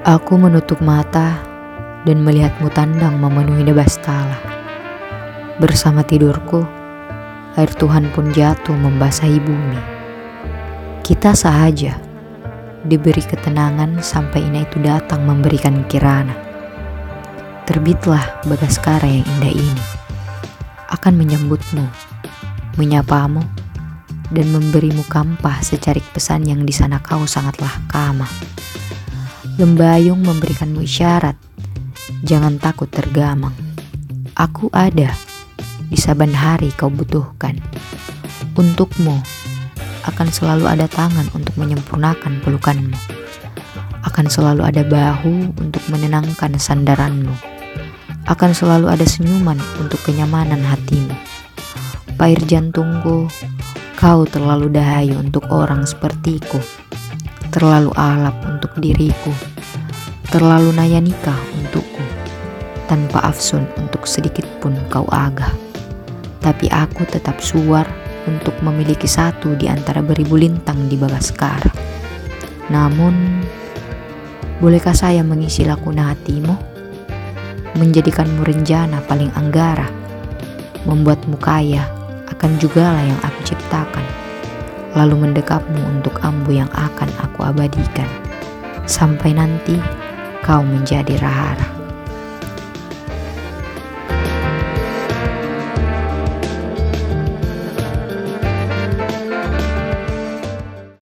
Aku menutup mata dan melihatmu tandang memenuhi Nebastala. Bersama tidurku, air Tuhan pun jatuh membasahi bumi. Kita sahaja diberi ketenangan sampai Ina itu datang memberikan kirana. Terbitlah Bagaskara yang indah ini akan menyambutmu, menyapamu, dan memberimu kampah secarik pesan yang di sana kau sangatlah kama. Lembayung memberikanmu isyarat, jangan takut tergamang. Aku ada di saban hari kau butuhkan. Untukmu akan selalu ada tangan untuk menyempurnakan pelukanmu. Akan selalu ada bahu untuk menenangkan sandaranmu. Akan selalu ada senyuman untuk kenyamanan hatimu. Pair jantungku, kau terlalu dahayu untuk orang sepertiku. Terlalu alap untuk diriku. Terlalu nayanikah untukku. Tanpa afsun untuk sedikit pun kau agah. Tapi aku tetap suar untuk memiliki satu di antara beribu lintang di Bagaskara. Namun, bolehkah saya mengisi lakuna hatimu? Menjadikanmu renjana paling anggara, membuatmu kaya akan jugalah yang aku ciptakan, lalu mendekapmu untuk ambu yang akan aku abadikan, sampai nanti kau menjadi rahara.